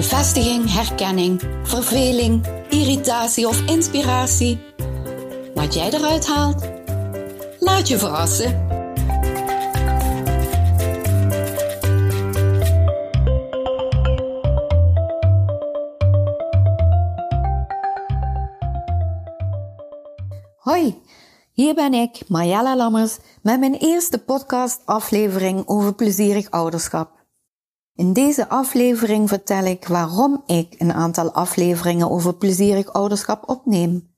Bevestiging, herkenning, verveling, irritatie of inspiratie. Wat jij eruit haalt, laat je verrassen. Hoi, hier ben ik, Marjella Lammers, met mijn eerste podcast-aflevering over plezierig ouderschap. In deze aflevering vertel ik waarom ik een aantal afleveringen over plezierig ouderschap opneem,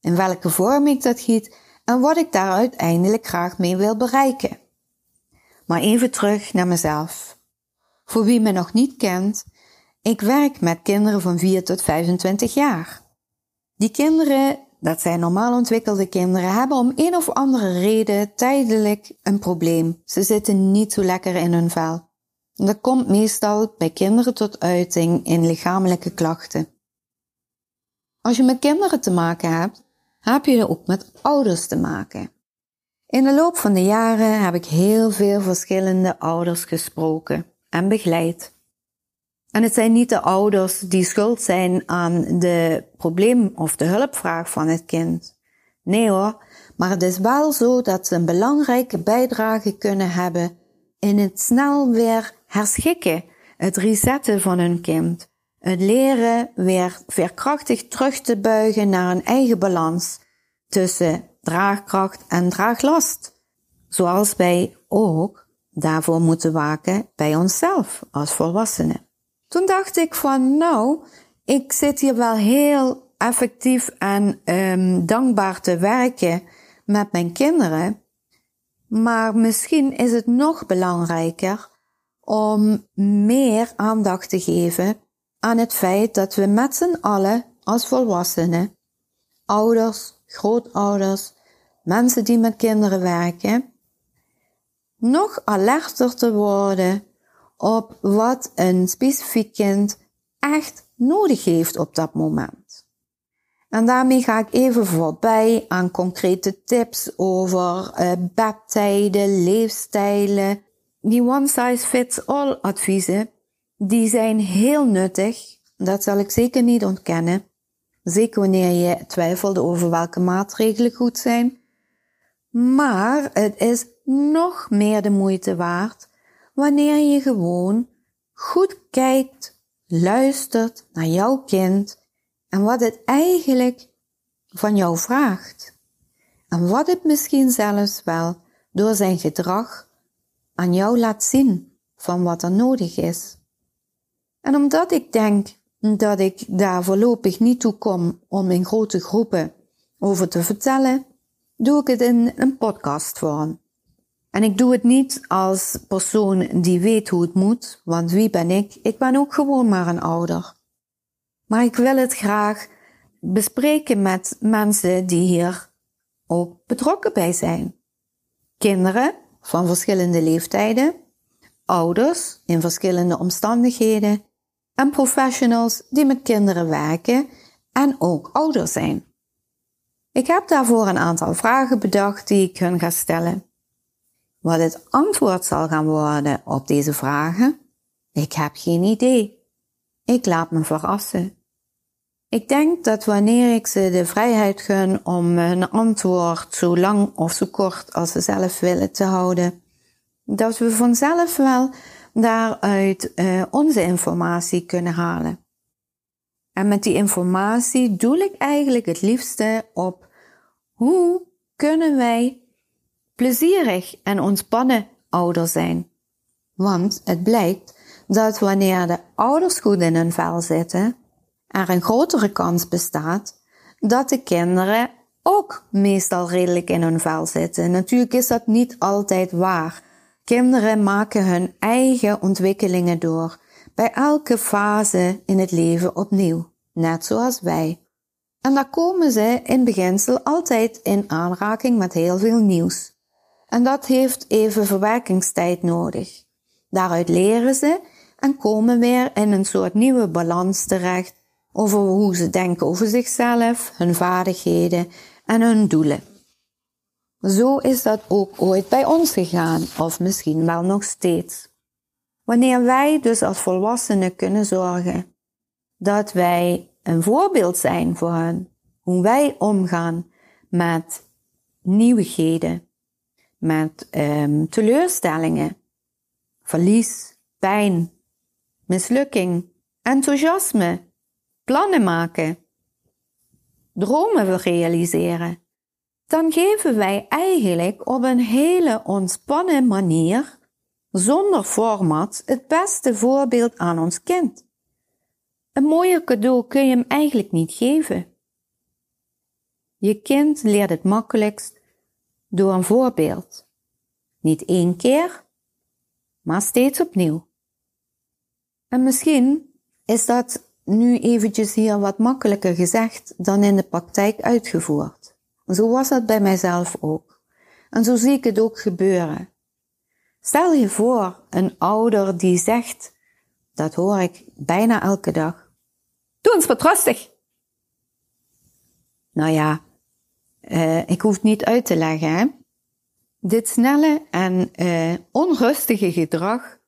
in welke vorm ik dat giet en wat ik daar uiteindelijk graag mee wil bereiken. Maar even terug naar mezelf. Voor wie me nog niet kent, ik werk met kinderen van 4 tot 25 jaar. Die kinderen, dat zijn normaal ontwikkelde kinderen, hebben om een of andere reden tijdelijk een probleem. Ze zitten niet zo lekker in hun vel. Dat komt meestal bij kinderen tot uiting in lichamelijke klachten. Als je met kinderen te maken hebt, heb je ook met ouders te maken. In de loop van de jaren heb ik heel veel verschillende ouders gesproken en begeleid. En het zijn niet de ouders die schuld zijn aan de probleem of de hulpvraag van het kind. Nee hoor, maar het is wel zo dat ze een belangrijke bijdrage kunnen hebben in het snel weer herschikken, het resetten van hun kind. Het leren weer veerkrachtig terug te buigen naar een eigen balans tussen draagkracht en draaglast. Zoals wij ook daarvoor moeten waken bij onszelf als volwassenen. Toen dacht ik van nou, ik zit hier wel heel effectief en um, dankbaar te werken met mijn kinderen. Maar misschien is het nog belangrijker om meer aandacht te geven aan het feit dat we met z'n allen als volwassenen, ouders, grootouders, mensen die met kinderen werken, nog alerter te worden op wat een specifiek kind echt nodig heeft op dat moment. En daarmee ga ik even voorbij aan concrete tips over uh, bedtijden, leefstijlen, die one size fits all adviezen, die zijn heel nuttig. Dat zal ik zeker niet ontkennen. Zeker wanneer je twijfelt over welke maatregelen goed zijn. Maar het is nog meer de moeite waard wanneer je gewoon goed kijkt, luistert naar jouw kind en wat het eigenlijk van jou vraagt. En wat het misschien zelfs wel door zijn gedrag aan jou laat zien van wat er nodig is. En omdat ik denk dat ik daar voorlopig niet toe kom om in grote groepen over te vertellen, doe ik het in een podcastvorm. En ik doe het niet als persoon die weet hoe het moet, want wie ben ik? Ik ben ook gewoon maar een ouder. Maar ik wil het graag bespreken met mensen die hier ook betrokken bij zijn. Kinderen van verschillende leeftijden, ouders in verschillende omstandigheden en professionals die met kinderen werken en ook ouder zijn. Ik heb daarvoor een aantal vragen bedacht die ik hun ga stellen. Wat het antwoord zal gaan worden op deze vragen? Ik heb geen idee. Ik laat me verrassen. Ik denk dat wanneer ik ze de vrijheid gun om hun antwoord zo lang of zo kort als ze zelf willen te houden, dat we vanzelf wel daaruit uh, onze informatie kunnen halen. En met die informatie doel ik eigenlijk het liefste op hoe kunnen wij plezierig en ontspannen ouder zijn. Want het blijkt dat wanneer de ouders goed in hun vel zitten, er een grotere kans bestaat dat de kinderen ook meestal redelijk in hun vel zitten. Natuurlijk is dat niet altijd waar. Kinderen maken hun eigen ontwikkelingen door. bij elke fase in het leven opnieuw, net zoals wij. En daar komen ze in beginsel altijd in aanraking met heel veel nieuws. En dat heeft even verwerkingstijd nodig. Daaruit leren ze en komen weer in een soort nieuwe balans terecht over hoe ze denken over zichzelf, hun vaardigheden en hun doelen. Zo is dat ook ooit bij ons gegaan, of misschien wel nog steeds. Wanneer wij dus als volwassenen kunnen zorgen dat wij een voorbeeld zijn voor hen, hoe wij omgaan met nieuwigheden, met um, teleurstellingen, verlies, pijn, mislukking, enthousiasme, plannen maken, dromen realiseren, dan geven wij eigenlijk op een hele ontspannen manier, zonder format, het beste voorbeeld aan ons kind. Een mooier cadeau kun je hem eigenlijk niet geven. Je kind leert het makkelijkst door een voorbeeld. Niet één keer, maar steeds opnieuw. En misschien is dat nu eventjes hier wat makkelijker gezegd dan in de praktijk uitgevoerd. Zo was dat bij mijzelf ook. En zo zie ik het ook gebeuren. Stel je voor een ouder die zegt, dat hoor ik bijna elke dag, doe eens wat rustig. Nou ja, uh, ik hoef het niet uit te leggen. Hè? Dit snelle en uh, onrustige gedrag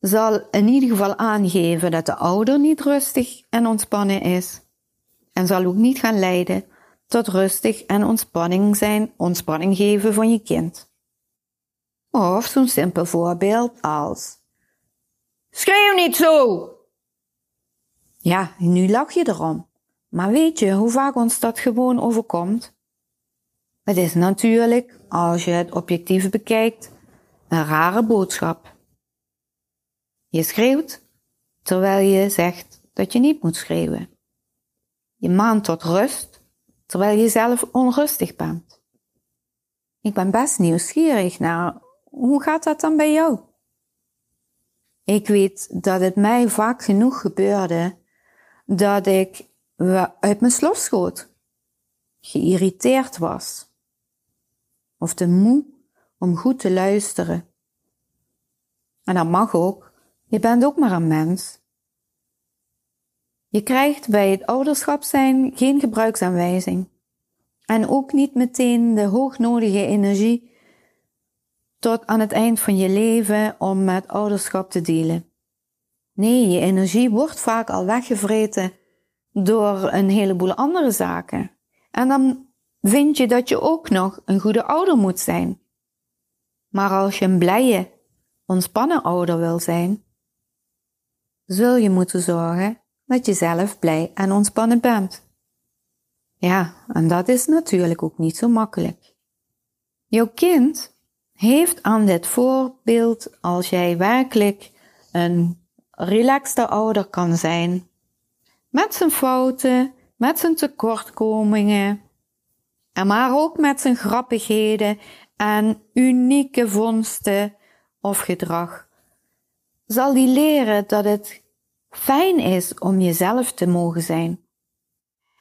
zal in ieder geval aangeven dat de ouder niet rustig en ontspannen is. En zal ook niet gaan leiden tot rustig en ontspanning zijn, ontspanning geven van je kind. Of zo'n simpel voorbeeld als Schreeuw niet zo! Ja, nu lach je erom. Maar weet je hoe vaak ons dat gewoon overkomt? Het is natuurlijk, als je het objectief bekijkt, een rare boodschap. Je schreeuwt terwijl je zegt dat je niet moet schreeuwen. Je maant tot rust terwijl je zelf onrustig bent. Ik ben best nieuwsgierig naar hoe gaat dat dan bij jou? Ik weet dat het mij vaak genoeg gebeurde dat ik uit mijn slof schoot, geïrriteerd was of te moe om goed te luisteren. En dat mag ook, je bent ook maar een mens. Je krijgt bij het ouderschap zijn geen gebruiksaanwijzing. En ook niet meteen de hoognodige energie tot aan het eind van je leven om met ouderschap te delen. Nee, je energie wordt vaak al weggevreten door een heleboel andere zaken. En dan vind je dat je ook nog een goede ouder moet zijn. Maar als je een blije, ontspannen ouder wil zijn, zul je moeten zorgen dat je zelf blij en ontspannen bent. Ja, en dat is natuurlijk ook niet zo makkelijk. Jouw kind heeft aan dit voorbeeld als jij werkelijk een relaxte ouder kan zijn, met zijn fouten, met zijn tekortkomingen, en maar ook met zijn grappigheden en unieke vondsten of gedrag, zal die leren dat het fijn is om jezelf te mogen zijn.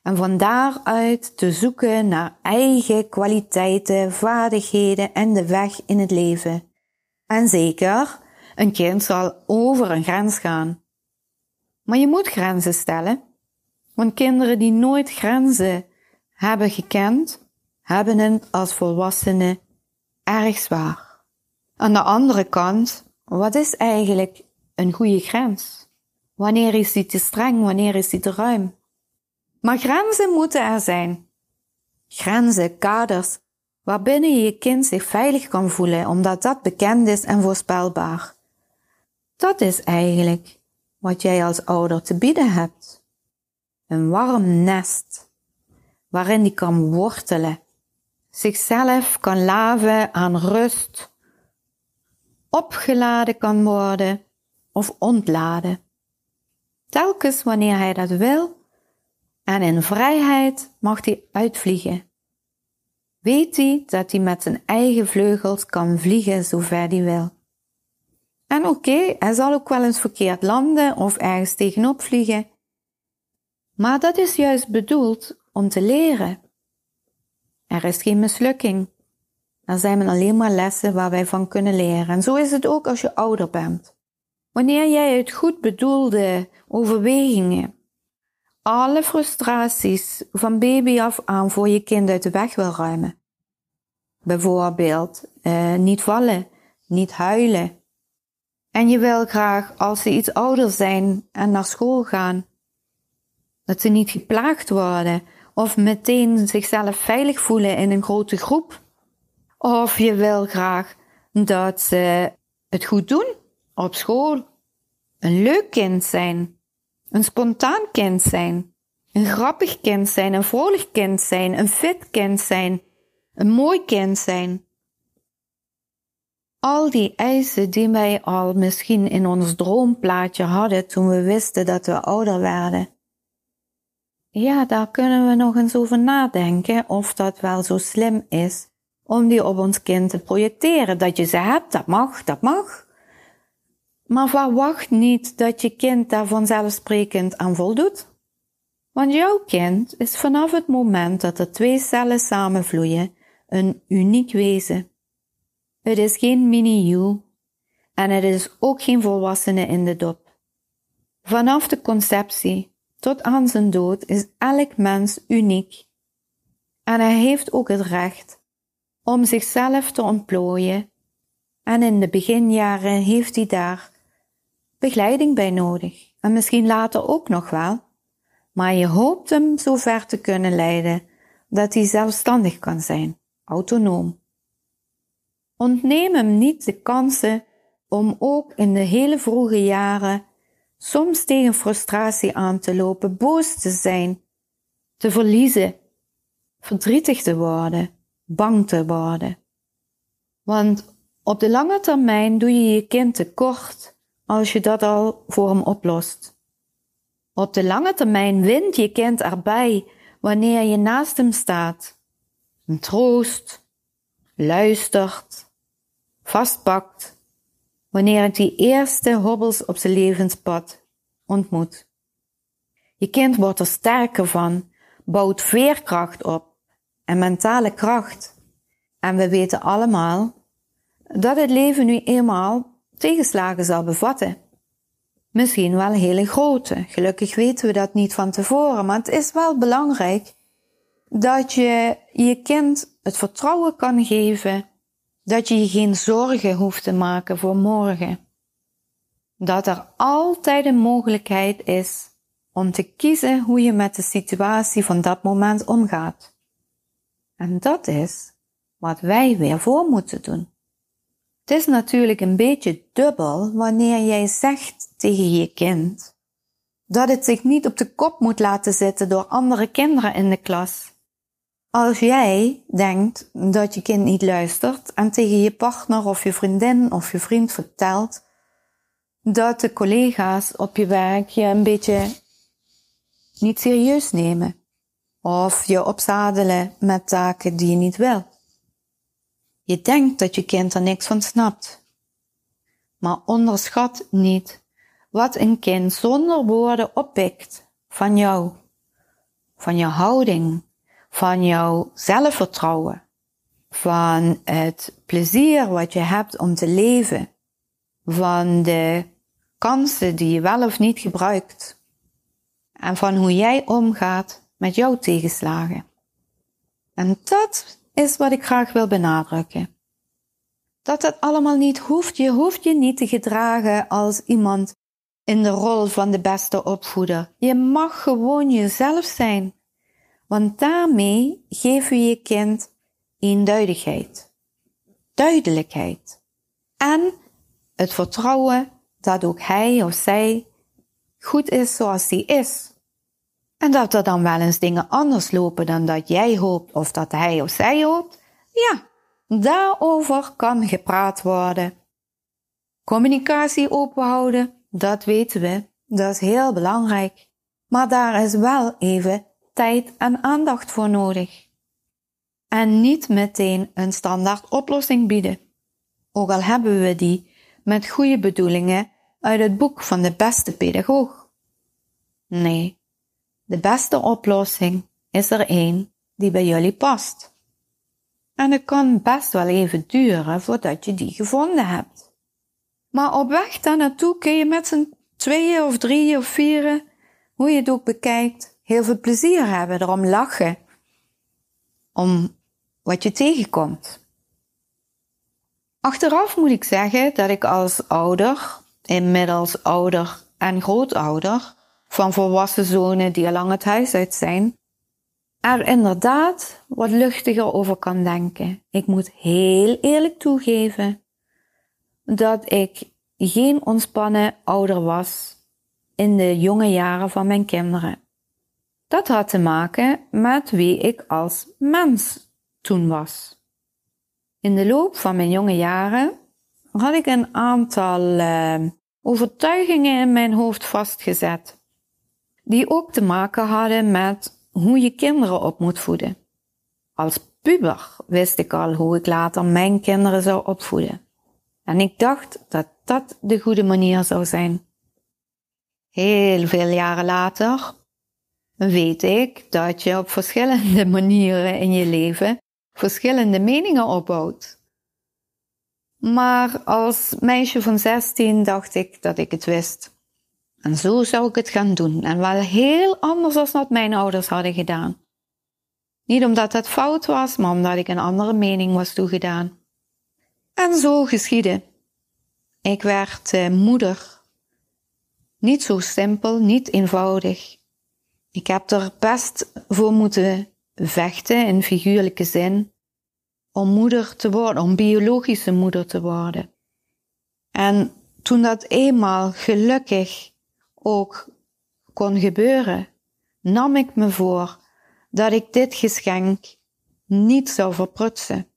En van daaruit te zoeken naar eigen kwaliteiten, vaardigheden en de weg in het leven. En zeker, een kind zal over een grens gaan. Maar je moet grenzen stellen, want kinderen die nooit grenzen hebben gekend, hebben het als volwassenen erg zwaar. Aan de andere kant, wat is eigenlijk een goede grens? Wanneer is die te streng? Wanneer is die te ruim? Maar grenzen moeten er zijn. Grenzen, kaders, waarbinnen je kind zich veilig kan voelen, omdat dat bekend is en voorspelbaar. Dat is eigenlijk wat jij als ouder te bieden hebt. Een warm nest, waarin die kan wortelen, zichzelf kan laven aan rust, opgeladen kan worden of ontladen. Telkens wanneer hij dat wil en in vrijheid mag hij uitvliegen. Weet hij dat hij met zijn eigen vleugels kan vliegen zover hij wil. En oké, hij zal ook wel eens verkeerd landen of ergens tegenop vliegen. Maar dat is juist bedoeld om te leren. Er is geen mislukking. Er zijn alleen maar lessen waar wij van kunnen leren. En zo is het ook als je ouder bent. Wanneer jij uit goed bedoelde overwegingen alle frustraties van baby af aan voor je kind uit de weg wil ruimen. Bijvoorbeeld eh, niet vallen, niet huilen. En je wil graag als ze iets ouder zijn en naar school gaan, dat ze niet geplaagd worden of meteen zichzelf veilig voelen in een grote groep. Of je wil graag dat ze het goed doen op school, een leuk kind zijn, een spontaan kind zijn, een grappig kind zijn, een vrolijk kind zijn, een fit kind zijn, een mooi kind zijn. Al die eisen die wij al misschien in ons droomplaatje hadden toen we wisten dat we ouder werden. Ja, daar kunnen we nog eens over nadenken of dat wel zo slim is om die op ons kind te projecteren. Dat je ze hebt, dat mag, dat mag. Maar verwacht niet dat je kind daar vanzelfsprekend aan voldoet. Want jouw kind is vanaf het moment dat er twee cellen samenvloeien een uniek wezen. Het is geen mini-you en het is ook geen volwassene in de dop. Vanaf de conceptie tot aan zijn dood is elk mens uniek. En hij heeft ook het recht om zichzelf te ontplooien. En in de beginjaren heeft hij daar begeleiding bij nodig. En misschien later ook nog wel. Maar je hoopt hem zo ver te kunnen leiden dat hij zelfstandig kan zijn, autonoom. Ontneem hem niet de kansen om ook in de hele vroege jaren soms tegen frustratie aan te lopen, boos te zijn, te verliezen, verdrietig te worden, bang te worden. Want op de lange termijn doe je je kind tekort als je dat al voor hem oplost. Op de lange termijn wint je kind erbij wanneer je naast hem staat, een troost, luistert, vastpakt, wanneer het die eerste hobbels op zijn levenspad ontmoet. Je kind wordt er sterker van, bouwt veerkracht op en mentale kracht. En we weten allemaal dat het leven nu eenmaal tegenslagen zal bevatten. Misschien wel hele grote. Gelukkig weten we dat niet van tevoren, maar het is wel belangrijk dat je je kind het vertrouwen kan geven dat je je geen zorgen hoeft te maken voor morgen. Dat er altijd een mogelijkheid is om te kiezen hoe je met de situatie van dat moment omgaat. En dat is wat wij weer voor moeten doen. Het is natuurlijk een beetje dubbel wanneer jij zegt tegen je kind dat het zich niet op de kop moet laten zitten door andere kinderen in de klas. Als jij denkt dat je kind niet luistert en tegen je partner of je vriendin of je vriend vertelt dat de collega's op je werk je een beetje niet serieus nemen of je opzadelen met taken die je niet wil. Je denkt dat je kind er niks van snapt. Maar onderschat niet wat een kind zonder woorden oppikt van jou, van je houding, van jouw zelfvertrouwen, van het plezier wat je hebt om te leven, van de kansen die je wel of niet gebruikt en van hoe jij omgaat met jouw tegenslagen. En dat is wat ik graag wil benadrukken. Dat het allemaal niet hoeft. Je hoeft je niet te gedragen als iemand in de rol van de beste opvoeder. Je mag gewoon jezelf zijn. Want daarmee geef je je kind eenduidigheid, duidelijkheid en het vertrouwen dat ook hij of zij goed is zoals hij is. En dat er dan wel eens dingen anders lopen dan dat jij hoopt of dat hij of zij hoopt, ja, daarover kan gepraat worden. Communicatie openhouden, dat weten we, dat is heel belangrijk. Maar daar is wel even tijd en aandacht voor nodig. En niet meteen een standaard oplossing bieden. Ook al hebben we die, met goede bedoelingen uit het boek van de beste pedagoog. Nee, de beste oplossing is er één die bij jullie past. En het kan best wel even duren voordat je die gevonden hebt. Maar op weg daar naartoe kun je met z'n tweeën of drieën of vieren, hoe je het ook bekijkt, heel veel plezier hebben, erom lachen, om wat je tegenkomt. Achteraf moet ik zeggen dat ik als ouder, inmiddels ouder en grootouder, van volwassen zonen die al lang het huis uit zijn, er inderdaad wat luchtiger over kan denken. Ik moet heel eerlijk toegeven dat ik geen ontspannen ouder was in de jonge jaren van mijn kinderen. Dat had te maken met wie ik als mens toen was. In de loop van mijn jonge jaren had ik een aantal uh, overtuigingen in mijn hoofd vastgezet, die ook te maken hadden met hoe je kinderen op moet voeden. Als puber wist ik al hoe ik later mijn kinderen zou opvoeden. En ik dacht dat dat de goede manier zou zijn. Heel veel jaren later weet ik dat je op verschillende manieren in je leven verschillende meningen opbouwt. Maar als meisje van 16 dacht ik dat ik het wist. En zo zou ik het gaan doen. En wel heel anders dan wat mijn ouders hadden gedaan. Niet omdat het fout was, maar omdat ik een andere mening was toegedaan. En zo geschiedde. Ik werd eh, moeder. Niet zo simpel, niet eenvoudig. Ik heb er best voor moeten vechten in figuurlijke zin om moeder te worden, om biologische moeder te worden. En toen dat eenmaal gelukkig ook kon gebeuren, nam ik me voor dat ik dit geschenk niet zou verprutsen.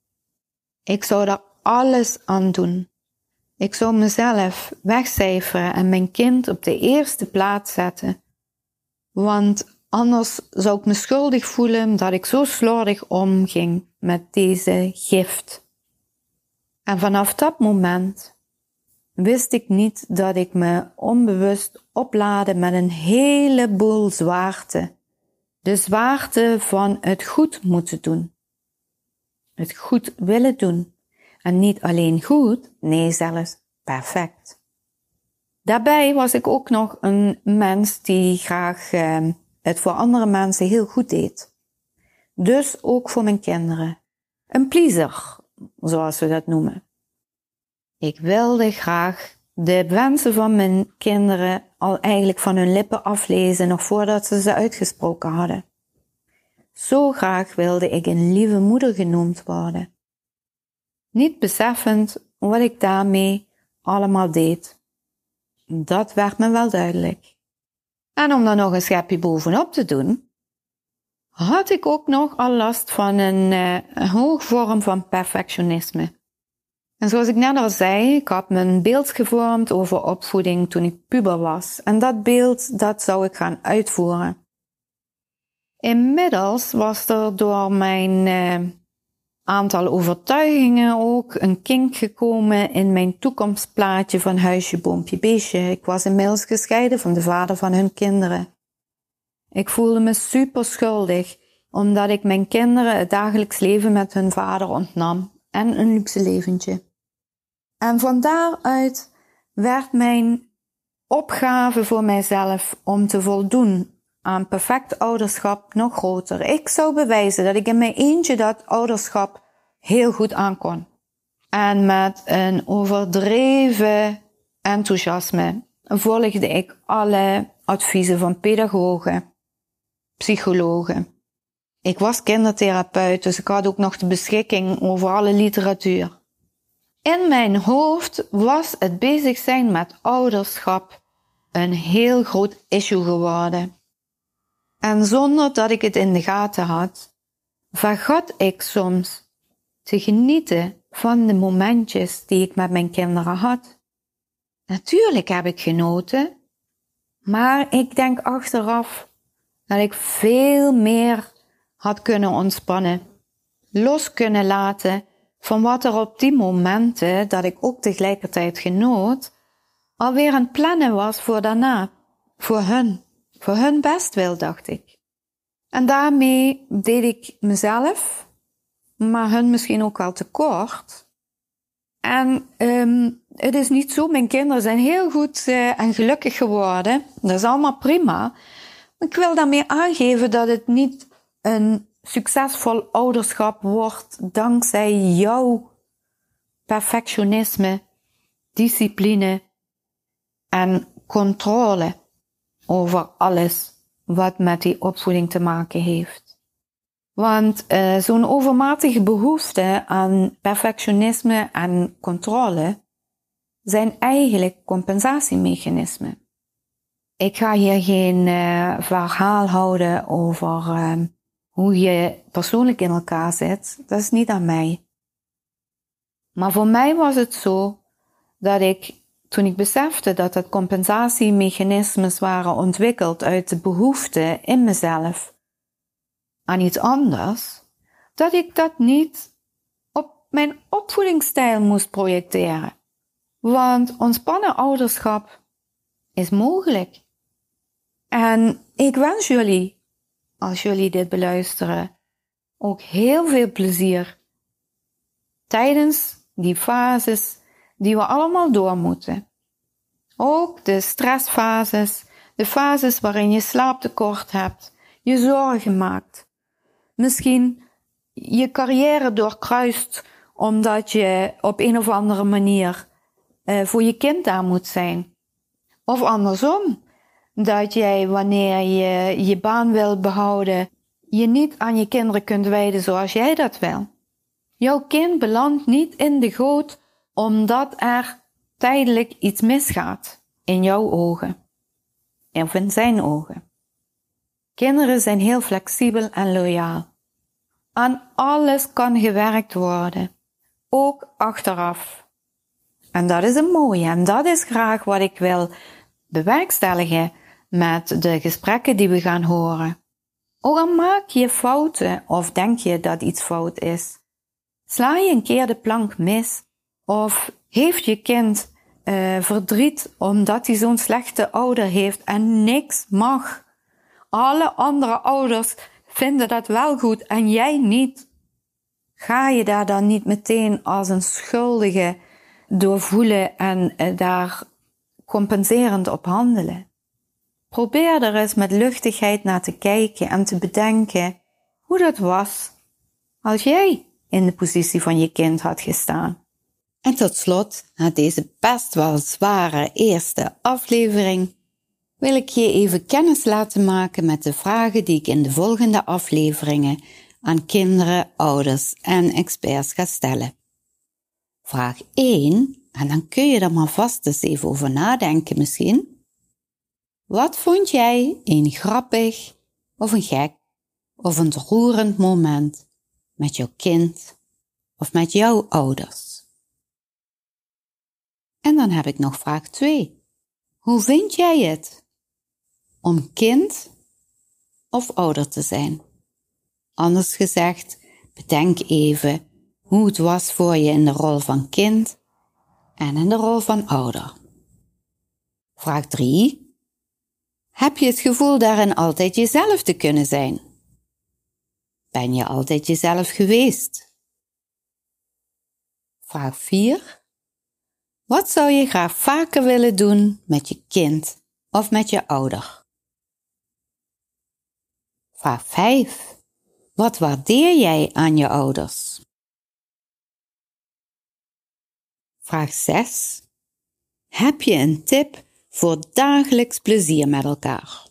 Ik zou er alles aan doen. Ik zou mezelf wegcijferen en mijn kind op de eerste plaats zetten. Want anders zou ik me schuldig voelen dat ik zo slordig omging met deze gift. En vanaf dat moment wist ik niet dat ik me onbewust oplaadde met een heleboel zwaarte. De zwaarte van het goed moeten doen. Het goed willen doen. En niet alleen goed, nee zelfs perfect. Daarbij was ik ook nog een mens die graag eh, het voor andere mensen heel goed deed. Dus ook voor mijn kinderen. Een pleaser, zoals we dat noemen. Ik wilde graag de wensen van mijn kinderen al eigenlijk van hun lippen aflezen nog voordat ze ze uitgesproken hadden. Zo graag wilde ik een lieve moeder genoemd worden. Niet beseffend wat ik daarmee allemaal deed. Dat werd me wel duidelijk. En om daar nog een schepje bovenop te doen, had ik ook nog al last van een, een hoge vorm van perfectionisme. En zoals ik net al zei, ik had een beeld gevormd over opvoeding toen ik puber was. En dat beeld, dat zou ik gaan uitvoeren. Inmiddels was er door mijn uh, aantal overtuigingen ook een kink gekomen in mijn toekomstplaatje van huisje, boompje, beestje. Ik was inmiddels gescheiden van de vader van hun kinderen. Ik voelde me super schuldig, omdat ik mijn kinderen het dagelijks leven met hun vader ontnam en een luxe leventje. En van daaruit werd mijn opgave voor mijzelf om te voldoen aan perfect ouderschap nog groter. Ik zou bewijzen dat ik in mijn eentje dat ouderschap heel goed aankon. En met een overdreven enthousiasme volgde ik alle adviezen van pedagogen, psychologen. Ik was kindertherapeut, dus ik had ook nog de beschikking over alle literatuur. In mijn hoofd was het bezig zijn met ouderschap een heel groot issue geworden. En zonder dat ik het in de gaten had, vergat ik soms te genieten van de momentjes die ik met mijn kinderen had. Natuurlijk heb ik genoten, maar ik denk achteraf dat ik veel meer had kunnen ontspannen, los kunnen laten van wat er op die momenten, dat ik ook tegelijkertijd genoot, alweer een plannen was voor daarna, voor hun, voor hun bestwil, dacht ik. En daarmee deed ik mezelf, maar hun misschien ook wel tekort. En um, het is niet zo, mijn kinderen zijn heel goed uh, en gelukkig geworden. Dat is allemaal prima. Ik wil daarmee aangeven dat het niet een succesvol ouderschap wordt dankzij jouw perfectionisme, discipline en controle over alles wat met die opvoeding te maken heeft. Want uh, zo'n overmatige behoefte aan perfectionisme en controle zijn eigenlijk compensatiemechanismen. Ik ga hier geen uh, verhaal houden over uh, hoe je persoonlijk in elkaar zit. Dat is niet aan mij. Maar voor mij was het zo dat ik, toen ik besefte dat het compensatiemechanismes waren ontwikkeld uit de behoefte in mezelf aan iets anders, dat ik dat niet op mijn opvoedingsstijl moest projecteren. Want ontspannen ouderschap is mogelijk. En ik wens jullie, als jullie dit beluisteren, ook heel veel plezier tijdens die fases die we allemaal door moeten. Ook de stressfases, de fases waarin je slaaptekort hebt, je zorgen maakt. Misschien je carrière doorkruist omdat je op een of andere manier uh, voor je kind daar moet zijn. Of andersom, dat jij wanneer je je baan wil behouden, je niet aan je kinderen kunt wijden zoals jij dat wil. Jouw kind belandt niet in de goot omdat er tijdelijk iets misgaat in jouw ogen of in zijn ogen. Kinderen zijn heel flexibel en loyaal. Aan alles kan gewerkt worden, ook achteraf. En dat is een mooie en dat is graag wat ik wil bewerkstelligen met de gesprekken die we gaan horen. Ook al maak je fouten of denk je dat iets fout is, sla je een keer de plank mis of heeft je kind uh, verdriet omdat hij zo'n slechte ouder heeft en niks mag. Alle andere ouders vinden dat wel goed en jij niet. Ga je daar dan niet meteen als een schuldige doorvoelen en uh, daar compenserend op handelen? Probeer er eens met luchtigheid naar te kijken en te bedenken hoe dat was als jij in de positie van je kind had gestaan. En tot slot, na deze best wel zware eerste aflevering, wil ik je even kennis laten maken met de vragen die ik in de volgende afleveringen aan kinderen, ouders en experts ga stellen. Vraag 1, en dan kun je er maar vast eens even over nadenken misschien. Wat vond jij een grappig of een gek of een roerend moment met jouw kind of met jouw ouders? En dan heb ik nog vraag 2. Hoe vind jij het om kind of ouder te zijn? Anders gezegd, bedenk even hoe het was voor je in de rol van kind en in de rol van ouder. Vraag 3. Heb je het gevoel daarin altijd jezelf te kunnen zijn? Ben je altijd jezelf geweest? Vraag 4. Wat zou je graag vaker willen doen met je kind of met je ouder? Vraag 5. Wat waardeer jij aan je ouders? Vraag 6. Heb je een tip voor dagelijks plezier met elkaar.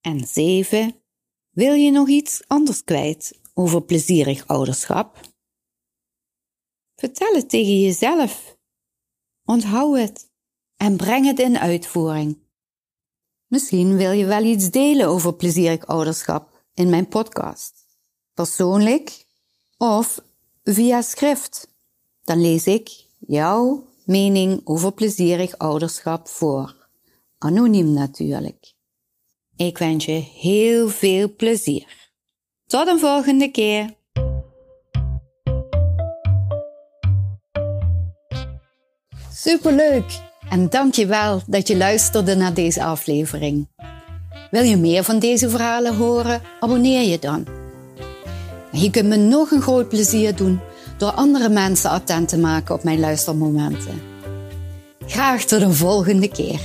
En 7. Wil je nog iets anders kwijt over plezierig ouderschap? Vertel het tegen jezelf. Onthoud het en breng het in uitvoering. Misschien wil je wel iets delen over plezierig ouderschap in mijn podcast. Persoonlijk of via schrift. Dan lees ik jouw mening over plezierig ouderschap voor. Anoniem natuurlijk. Ik wens je heel veel plezier. Tot een volgende keer. Superleuk! En dankjewel dat je luisterde naar deze aflevering. Wil je meer van deze verhalen horen? Abonneer je dan. En je kunt me nog een groot plezier doen door andere mensen attent te maken op mijn luistermomenten. Graag tot een volgende keer.